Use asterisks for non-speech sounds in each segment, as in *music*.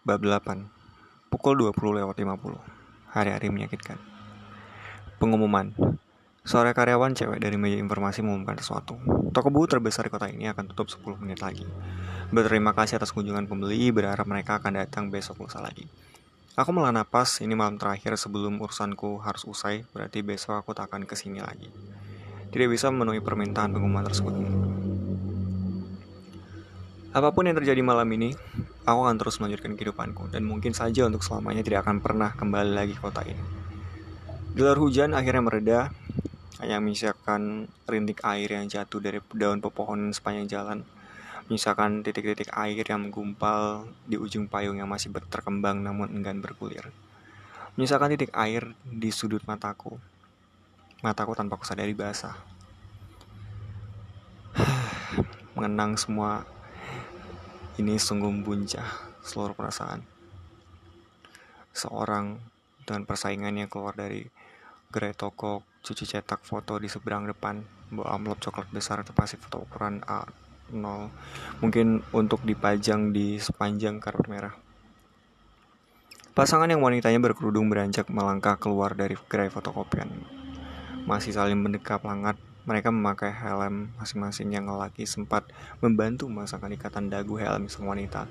Bab 8 Pukul 20 lewat 50 Hari-hari menyakitkan. Pengumuman. Sore karyawan cewek dari meja informasi mengumumkan sesuatu. Toko buku terbesar di kota ini akan tutup 10 menit lagi. Berterima kasih atas kunjungan pembeli. Berharap mereka akan datang besok lusa lagi. Aku melah napas, ini malam terakhir sebelum urusanku harus usai. Berarti besok aku tak akan ke sini lagi. Tidak bisa memenuhi permintaan pengumuman tersebut Apa pun yang terjadi malam ini, aku akan terus melanjutkan kehidupanku dan mungkin saja untuk selamanya tidak akan pernah kembali lagi ke kota ini. Gelar hujan akhirnya mereda, hanya menyisakan rintik air yang jatuh dari daun pepohonan sepanjang jalan, menyisakan titik-titik air yang menggumpal di ujung payung yang masih terkembang namun enggan bergulir. Menyisakan titik air di sudut mataku. Mataku tanpa kusadari basah. *sighs* Mengenang semua ini sungguh membuncah seluruh perasaan. Seorang dengan persaingannya keluar dari gerai toko, cuci cetak foto di seberang depan, bawa amplop coklat besar terpasang foto ukuran A0, mungkin untuk dipajang di sepanjang karpet merah. Pasangan yang wanitanya berkerudung beranjak melangkah keluar dari gerai fotokopian. Masih saling mendekap hangat mereka memakai helm masing-masing yang lelaki sempat membantu memasangkan ikatan dagu helm sang wanita.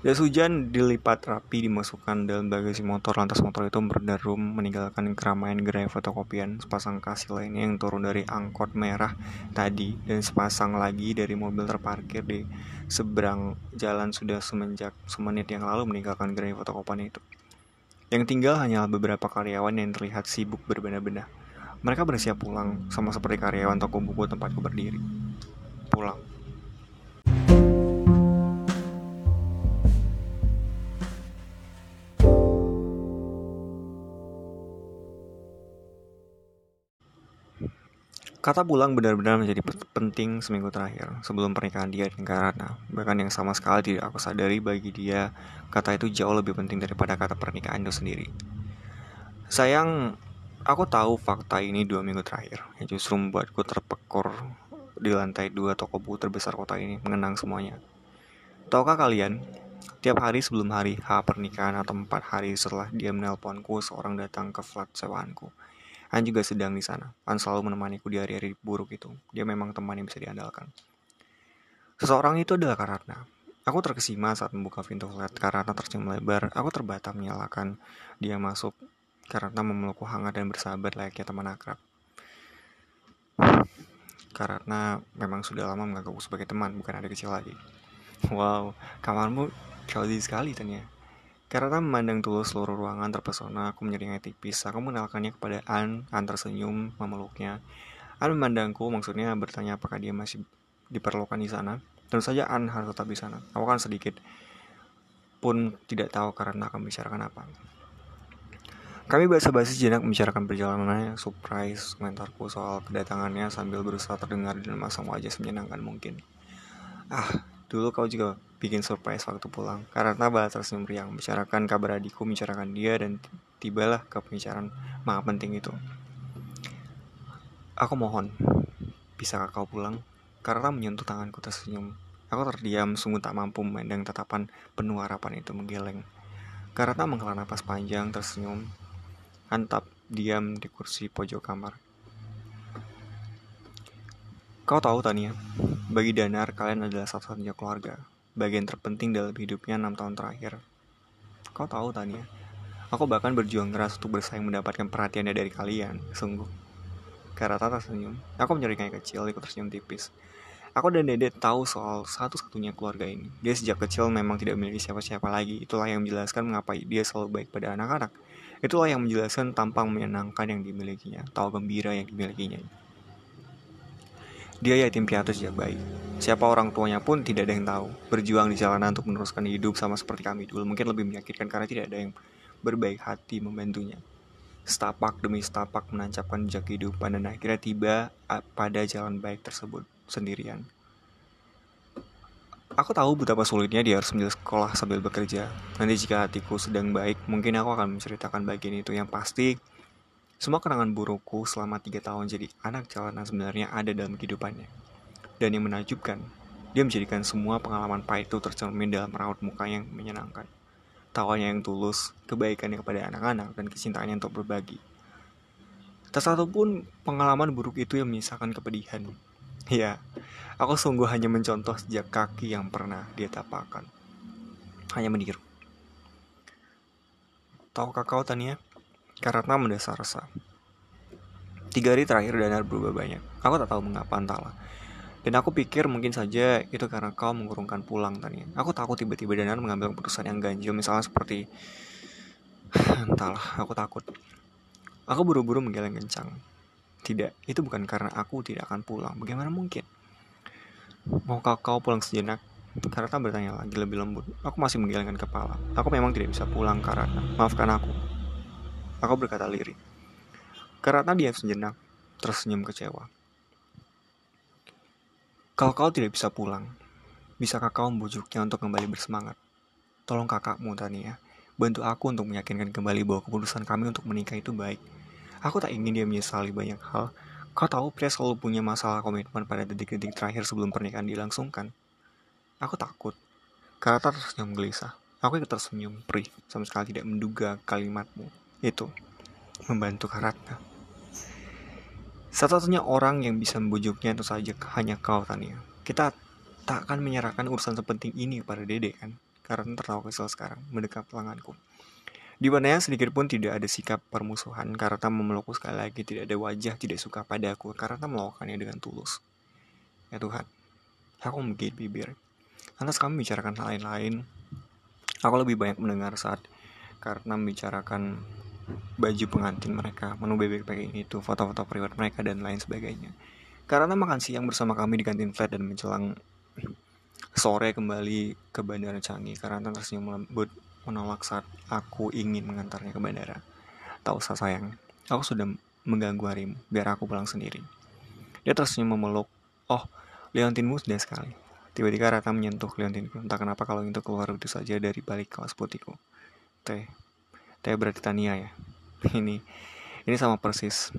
Jas hujan dilipat rapi dimasukkan dalam bagasi motor lantas motor itu berderum meninggalkan keramaian gerai fotokopian sepasang kasih lainnya yang turun dari angkot merah tadi dan sepasang lagi dari mobil terparkir di seberang jalan sudah semenjak semenit yang lalu meninggalkan gerai fotokopian itu. Yang tinggal hanyalah beberapa karyawan yang terlihat sibuk berbenah-benah. Mereka bersiap pulang, sama seperti karyawan toko buku tempatku berdiri. Pulang. Kata pulang benar-benar menjadi penting seminggu terakhir sebelum pernikahan dia dengan Karana. Bahkan yang sama sekali tidak aku sadari bagi dia, kata itu jauh lebih penting daripada kata pernikahan itu sendiri. Sayang, Aku tahu fakta ini dua minggu terakhir yang justru membuatku terpekor di lantai dua toko buku terbesar kota ini mengenang semuanya. Tahukah kalian, tiap hari sebelum hari H pernikahan atau empat hari setelah dia menelponku, seorang datang ke flat sewaanku. An juga sedang di sana. An selalu menemaniku di hari-hari buruk itu. Dia memang teman yang bisa diandalkan. Seseorang itu adalah Karatna. Aku terkesima saat membuka pintu flat Karatna tersenyum lebar. Aku terbata menyalakan dia masuk karena memelukku hangat dan bersahabat layaknya teman akrab. Karena memang sudah lama menganggapku sebagai teman, bukan ada kecil lagi. Wow, kamarmu cozy sekali tanya. Karena memandang tulus seluruh ruangan terpesona, aku menyeringai tipis. Aku mengenalkannya kepada An, An tersenyum, memeluknya. An memandangku, maksudnya bertanya apakah dia masih diperlukan di sana. Tentu saja An harus tetap di sana. Aku kan sedikit pun tidak tahu karena akan bicarakan apa. Kami basa-basi jenak membicarakan perjalanannya, surprise komentarku soal kedatangannya sambil berusaha terdengar dan masang wajah semenyenangkan mungkin. Ah, dulu kau juga bikin surprise waktu pulang. Karena balas tersenyum riang, bicarakan kabar adikku, bicarakan dia, dan tibalah ke pembicaraan maha penting itu. Aku mohon, bisakah kau pulang? Karena menyentuh tanganku tersenyum. Aku terdiam, sungguh tak mampu memandang tatapan penuh harapan itu menggeleng. Karena menghela napas panjang, tersenyum, Antap diam di kursi pojok kamar. Kau tahu Tania, bagi Danar kalian adalah satu-satunya keluarga, bagian terpenting dalam hidupnya enam tahun terakhir. Kau tahu Tania, aku bahkan berjuang keras untuk bersaing mendapatkan perhatiannya dari kalian, sungguh. Karata tersenyum, aku menyeringai kecil, ikut tersenyum tipis. Aku dan Dede tahu soal satu-satunya keluarga ini. Dia sejak kecil memang tidak memiliki siapa-siapa lagi. Itulah yang menjelaskan mengapa dia selalu baik pada anak-anak. Itulah yang menjelaskan tampang menyenangkan yang dimilikinya, tahu gembira yang dimilikinya. Dia yatim piatu sejak bayi. Siapa orang tuanya pun tidak ada yang tahu. Berjuang di jalanan untuk meneruskan hidup sama seperti kami dulu mungkin lebih menyakitkan karena tidak ada yang berbaik hati membantunya. Setapak demi setapak menancapkan jejak kehidupan dan akhirnya tiba pada jalan baik tersebut sendirian. Aku tahu betapa sulitnya dia harus menjalani sekolah sambil bekerja. Nanti jika hatiku sedang baik, mungkin aku akan menceritakan bagian itu yang pasti. Semua kenangan burukku selama tiga tahun jadi anak jalanan sebenarnya ada dalam kehidupannya. Dan yang menakjubkan, dia menjadikan semua pengalaman pahit itu tercermin dalam raut muka yang menyenangkan. tawanya yang tulus, kebaikannya kepada anak-anak, dan kecintaannya untuk berbagi. Tak satu pun pengalaman buruk itu yang menyisakan kepedihan. Ya, aku sungguh hanya mencontoh sejak kaki yang pernah dia tapakkan. Hanya meniru. Tahukah kau Tania? Karena mendasar rasa. Tiga hari terakhir Danar berubah banyak. Aku tak tahu mengapa entahlah. Dan aku pikir mungkin saja itu karena kau mengurungkan pulang Tania. Aku takut tiba-tiba Danar mengambil keputusan yang ganjil. Misalnya seperti... *sighs* entahlah, aku takut. Aku buru-buru menggeleng kencang. Tidak, itu bukan karena aku tidak akan pulang. Bagaimana mungkin? Maukah kau pulang sejenak? Karena bertanya lagi lebih lembut. Aku masih menggelengkan kepala. Aku memang tidak bisa pulang karena maafkan aku. Aku berkata lirih. Karena dia sejenak, tersenyum kecewa. Kalau kau tidak bisa pulang, bisakah kau membujuknya untuk kembali bersemangat? Tolong kakakmu, Tania. Bantu aku untuk meyakinkan kembali bahwa keputusan kami untuk menikah itu baik. Aku tak ingin dia menyesali banyak hal. Kau tahu pria selalu punya masalah komitmen pada detik-detik terakhir sebelum pernikahan dilangsungkan. Aku takut. Karata tersenyum gelisah. Aku ikut tersenyum perih, sama sekali tidak menduga kalimatmu. Itu, membantu Karatna. Satu-satunya orang yang bisa membujuknya itu saja hanya kau, Tania. Kita tak akan menyerahkan urusan sepenting ini kepada Dede, kan? Karena tertawa kesel sekarang, mendekat lenganku. Di mananya sedikit pun tidak ada sikap permusuhan, karena memelukku sekali lagi tidak ada wajah tidak suka padaku, karena melakukannya dengan tulus. Ya Tuhan, aku menggigit bibir. Lantas kami bicarakan hal lain-lain. Aku lebih banyak mendengar saat karena membicarakan baju pengantin mereka, menu bebek packing itu, foto-foto pribadi mereka dan lain sebagainya. Karena makan siang bersama kami di kantin flat dan menjelang sore kembali ke Bandara Canggih karena tersenyum lembut menolak saat aku ingin mengantarnya ke bandara. Tak usah sayang, aku sudah mengganggu harimu, biar aku pulang sendiri. Dia tersenyum memeluk, oh, Leontinmu sudah sekali. Tiba-tiba Rata menyentuh Leontinku. Entah kenapa kalau itu keluar itu saja dari balik kaos putihku. Teh. Teh berarti Tania ya. *laughs* Ini ini sama persis.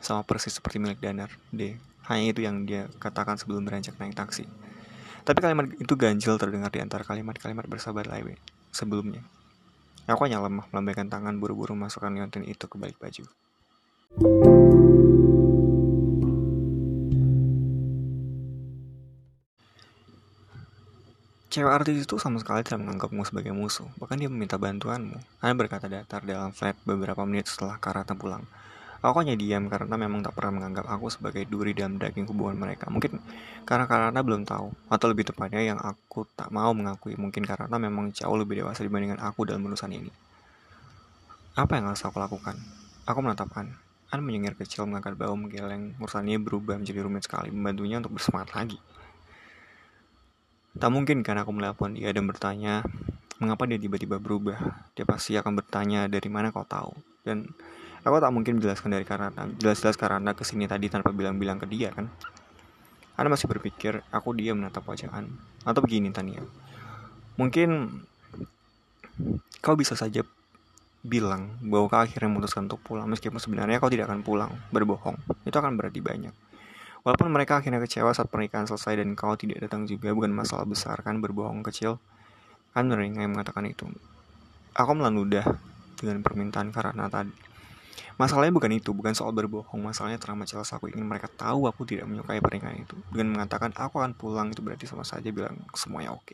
Sama persis seperti milik Danar. D. Hanya itu yang dia katakan sebelum beranjak naik taksi. Tapi kalimat itu ganjil terdengar di antara kalimat-kalimat bersabar lain sebelumnya. Aku hanya lemah melambaikan tangan buru-buru masukkan Leontin itu ke balik baju. Cewek artis itu sama sekali tidak menganggapmu sebagai musuh, bahkan dia meminta bantuanmu. Anda berkata datar dalam flat beberapa menit setelah Karata pulang. Aku hanya diam karena memang tak pernah menganggap aku sebagai duri dalam daging hubungan mereka. Mungkin karena Karata belum tahu, atau lebih tepatnya yang aku tak mau mengakui. Mungkin karena memang jauh lebih dewasa dibandingkan aku dalam urusan ini. Apa yang harus aku lakukan? Aku menatap An. An menyengir kecil mengangkat bau menggeleng. Urusannya berubah menjadi rumit sekali, membantunya untuk bersemangat lagi. Tak mungkin kan aku melepon dia dan bertanya, mengapa dia tiba-tiba berubah? Dia pasti akan bertanya dari mana kau tahu. Dan aku tak mungkin menjelaskan dari karena jelas-jelas karena ke sini tadi tanpa bilang-bilang ke dia kan. Anda masih berpikir aku dia menatap wajah An. Atau begini Tania. Mungkin kau bisa saja bilang bahwa kau akhirnya memutuskan untuk pulang meskipun sebenarnya kau tidak akan pulang berbohong itu akan berarti banyak Walaupun mereka akhirnya kecewa saat pernikahan selesai dan kau tidak datang juga, bukan masalah besar kan berbohong kecil. Kan yang mengatakan itu. Aku melanudah dengan permintaan karena tadi. Masalahnya bukan itu, bukan soal berbohong. Masalahnya terlalu jelas aku ingin mereka tahu aku tidak menyukai pernikahan itu. Dengan mengatakan aku akan pulang itu berarti sama saja bilang semuanya oke.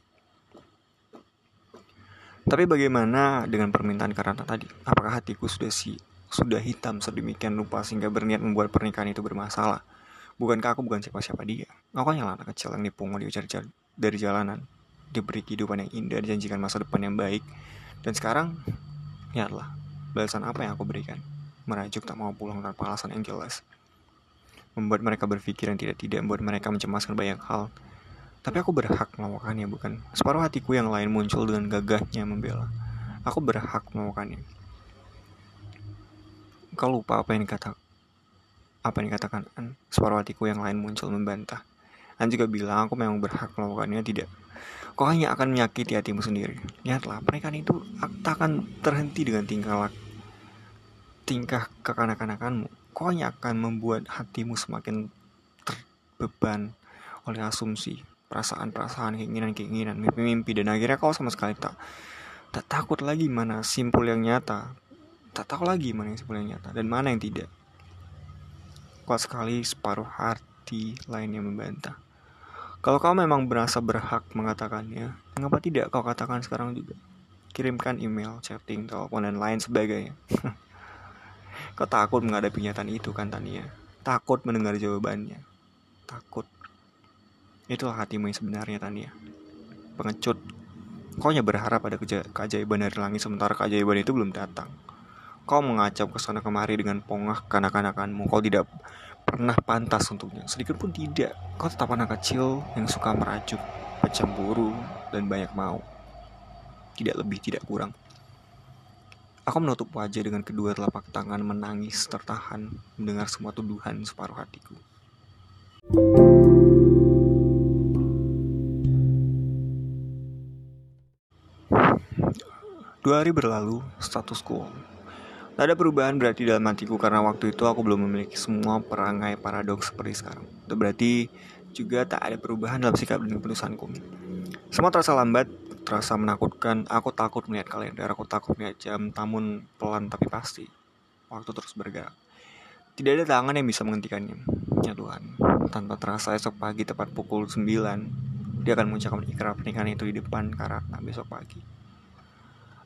Tapi bagaimana dengan permintaan karena tadi? Apakah hatiku sudah si sudah hitam sedemikian rupa sehingga berniat membuat pernikahan itu bermasalah? Bukankah aku bukan siapa-siapa dia? Aku hanya anak kecil yang dipungut dicari dari jalanan. Diberi kehidupan yang indah, dijanjikan masa depan yang baik. Dan sekarang, lihatlah, balasan apa yang aku berikan. Merajuk tak mau pulang tanpa alasan yang jelas. Membuat mereka berpikir yang tidak-tidak, membuat mereka mencemaskan banyak hal. Tapi aku berhak melakukannya, bukan? Separuh hatiku yang lain muncul dengan gagahnya membela. Aku berhak melakukannya. Kau lupa apa yang dikatakan apa yang dikatakan An, separuh hatiku yang lain muncul membantah. An juga bilang aku memang berhak melakukannya tidak. Kau hanya akan menyakiti hatimu sendiri. Lihatlah, pernikahan itu tak akan terhenti dengan tingkah tingkah kekanak-kanakanmu. Kau hanya akan membuat hatimu semakin terbeban oleh asumsi, perasaan-perasaan, keinginan-keinginan, mimpi-mimpi, dan akhirnya kau sama sekali tak Tak takut lagi mana simpul yang nyata. Tak tahu lagi mana yang simpul yang nyata dan mana yang tidak. Kuat sekali separuh hati lain yang membantah. Kalau kau memang merasa berhak mengatakannya, mengapa tidak kau katakan sekarang juga? Kirimkan email, chatting, telepon, dan lain sebagainya. *laughs* kau takut menghadapi kenyataan itu kan Tania? Takut mendengar jawabannya. Takut. Itulah hatimu yang sebenarnya Tania. Pengecut. Kau hanya berharap ada keajaiban dari langit sementara keajaiban itu belum datang. Kau mengacap ke sana kemari dengan pongah kanak-kanakanmu. Kau tidak pernah pantas untuknya. Sedikit pun tidak. Kau tetap anak kecil yang suka merajuk, pencemburu, dan banyak mau. Tidak lebih, tidak kurang. Aku menutup wajah dengan kedua telapak tangan menangis tertahan mendengar semua tuduhan separuh hatiku. Dua hari berlalu, status quo. Tak ada perubahan berarti dalam hatiku karena waktu itu aku belum memiliki semua perangai paradoks seperti sekarang. Itu berarti juga tak ada perubahan dalam sikap dan keputusanku. Semua terasa lambat, terasa menakutkan. Aku takut melihat kalender, aku takut melihat jam, namun pelan tapi pasti. Waktu terus bergerak. Tidak ada tangan yang bisa menghentikannya. Ya Tuhan, tanpa terasa esok pagi tepat pukul 9, dia akan mengucapkan ikrar pernikahan itu di depan Karatna besok pagi.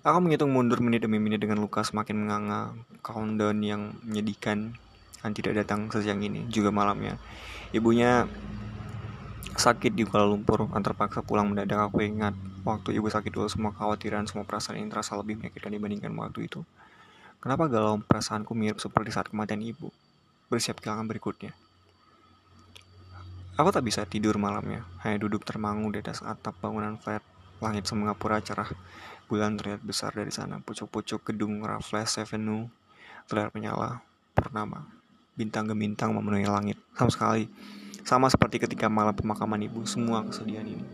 Aku menghitung mundur menit demi menit dengan luka semakin menganga. Countdown yang menyedihkan kan tidak datang sesiang ini, juga malamnya. Ibunya sakit di Kuala Lumpur, antar paksa pulang mendadak. Aku ingat waktu ibu sakit dulu semua khawatiran, semua perasaan ini terasa lebih menyakitkan dibandingkan waktu itu. Kenapa galau perasaanku mirip seperti saat kematian ibu? Bersiap kehilangan berikutnya. Aku tak bisa tidur malamnya, hanya duduk termangu di atas atap bangunan flat. Langit semengapura cerah, Bulan terlihat besar dari sana. Pucuk-pucuk gedung Raffles Avenue terlihat menyala. Purnama. Bintang gemintang memenuhi langit. Sama sekali. Sama seperti ketika malam pemakaman ibu. Semua kesedihan ini.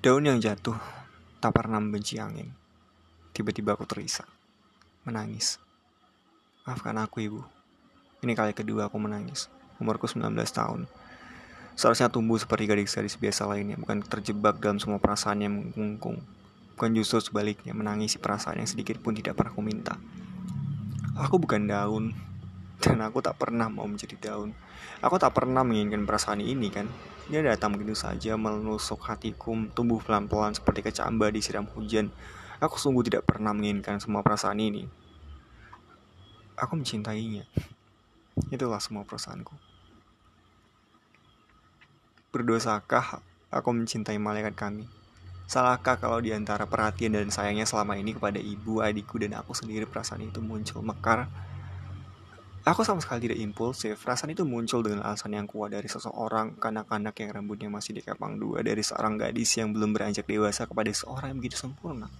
Daun yang jatuh tak pernah membenci angin. Tiba-tiba aku terisak. Menangis. Maafkan aku ibu. Ini kali kedua aku menangis. Umurku 19 tahun. Seharusnya tumbuh seperti gadis-gadis biasa lainnya, bukan terjebak dalam semua perasaan yang mengungkung. Bukan justru sebaliknya, menangisi perasaan yang sedikit pun tidak pernah aku minta. Aku bukan daun, *laughs* dan aku tak pernah mau menjadi daun. Aku tak pernah menginginkan perasaan ini kan. Dia datang begitu saja menusuk hatiku, tumbuh pelan-pelan seperti kecamba disiram hujan. Aku sungguh tidak pernah menginginkan semua perasaan ini. Aku mencintainya. *laughs* Itulah semua perasaanku. Berdosakah aku mencintai malaikat kami? Salahkah kalau di antara perhatian dan sayangnya selama ini kepada ibu, adikku, dan aku sendiri perasaan itu muncul mekar? Aku sama sekali tidak impulsif. Perasaan itu muncul dengan alasan yang kuat dari seseorang kanak-kanak yang rambutnya masih dikepang dua, dari seorang gadis yang belum beranjak dewasa kepada seorang yang begitu sempurna.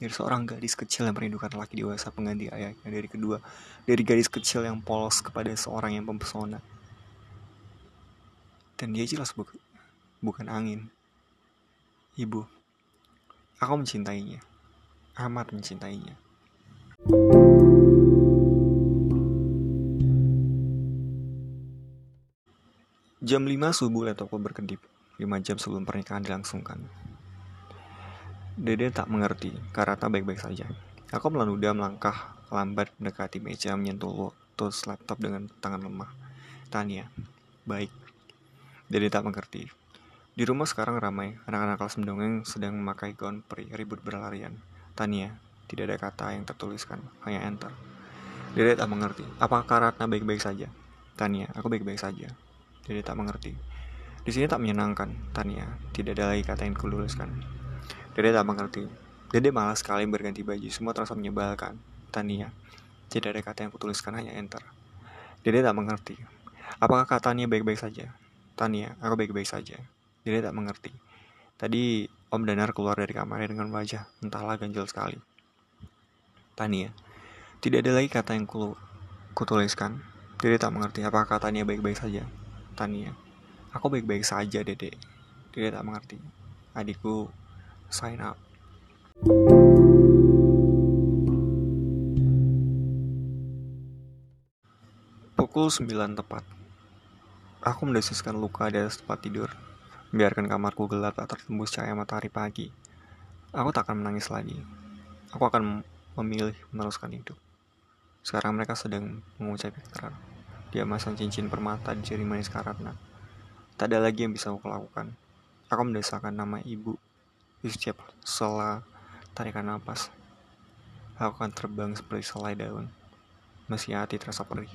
Dari seorang gadis kecil yang merindukan laki dewasa pengganti ayahnya. Dari kedua, dari gadis kecil yang polos kepada seorang yang mempesona dan dia jelas bu bukan angin. Ibu, aku mencintainya, amat mencintainya. Jam 5 subuh laptopku berkedip, 5 jam sebelum pernikahan dilangsungkan. Dede tak mengerti, Karata baik-baik saja. Aku melanuda melangkah lambat mendekati meja menyentuh lotus laptop dengan tangan lemah. Tanya, baik, jadi tak mengerti. Di rumah sekarang ramai, anak-anak kelas mendongeng sedang memakai gaun peri ribut berlarian. Tania, tidak ada kata yang tertuliskan, hanya enter. Dede tak mengerti. Apakah Ratna baik-baik saja? Tania, aku baik-baik saja. Dede tak mengerti. Di sini tak menyenangkan, Tania. Tidak ada lagi kata yang kutuliskan. Dede tak mengerti. Dede malas sekali berganti baju, semua terasa menyebalkan. Tania, tidak ada kata yang kutuliskan, hanya enter. Dede tak mengerti. Apakah katanya baik-baik saja? Tania, aku baik-baik saja. Dia tak mengerti. Tadi Om Danar keluar dari kamarnya dengan wajah entahlah ganjil sekali. Tania, tidak ada lagi kata yang ku, kutuliskan. Dede tak mengerti apakah Tania baik-baik saja. Tania, aku baik-baik saja, Dede. Dede tak mengerti. Adikku, sign up. Pukul 9 tepat. Aku mendesiskan luka di atas tempat tidur, biarkan kamarku gelap tak tertembus cahaya matahari pagi. Aku tak akan menangis lagi. Aku akan memilih meneruskan hidup. Sekarang mereka sedang mengucap ikrar. Dia masang cincin permata di jari manis Karatna. Tak ada lagi yang bisa aku lakukan. Aku mendesakan nama ibu di setiap sela tarikan napas. Aku akan terbang seperti selai daun, meski hati terasa perih.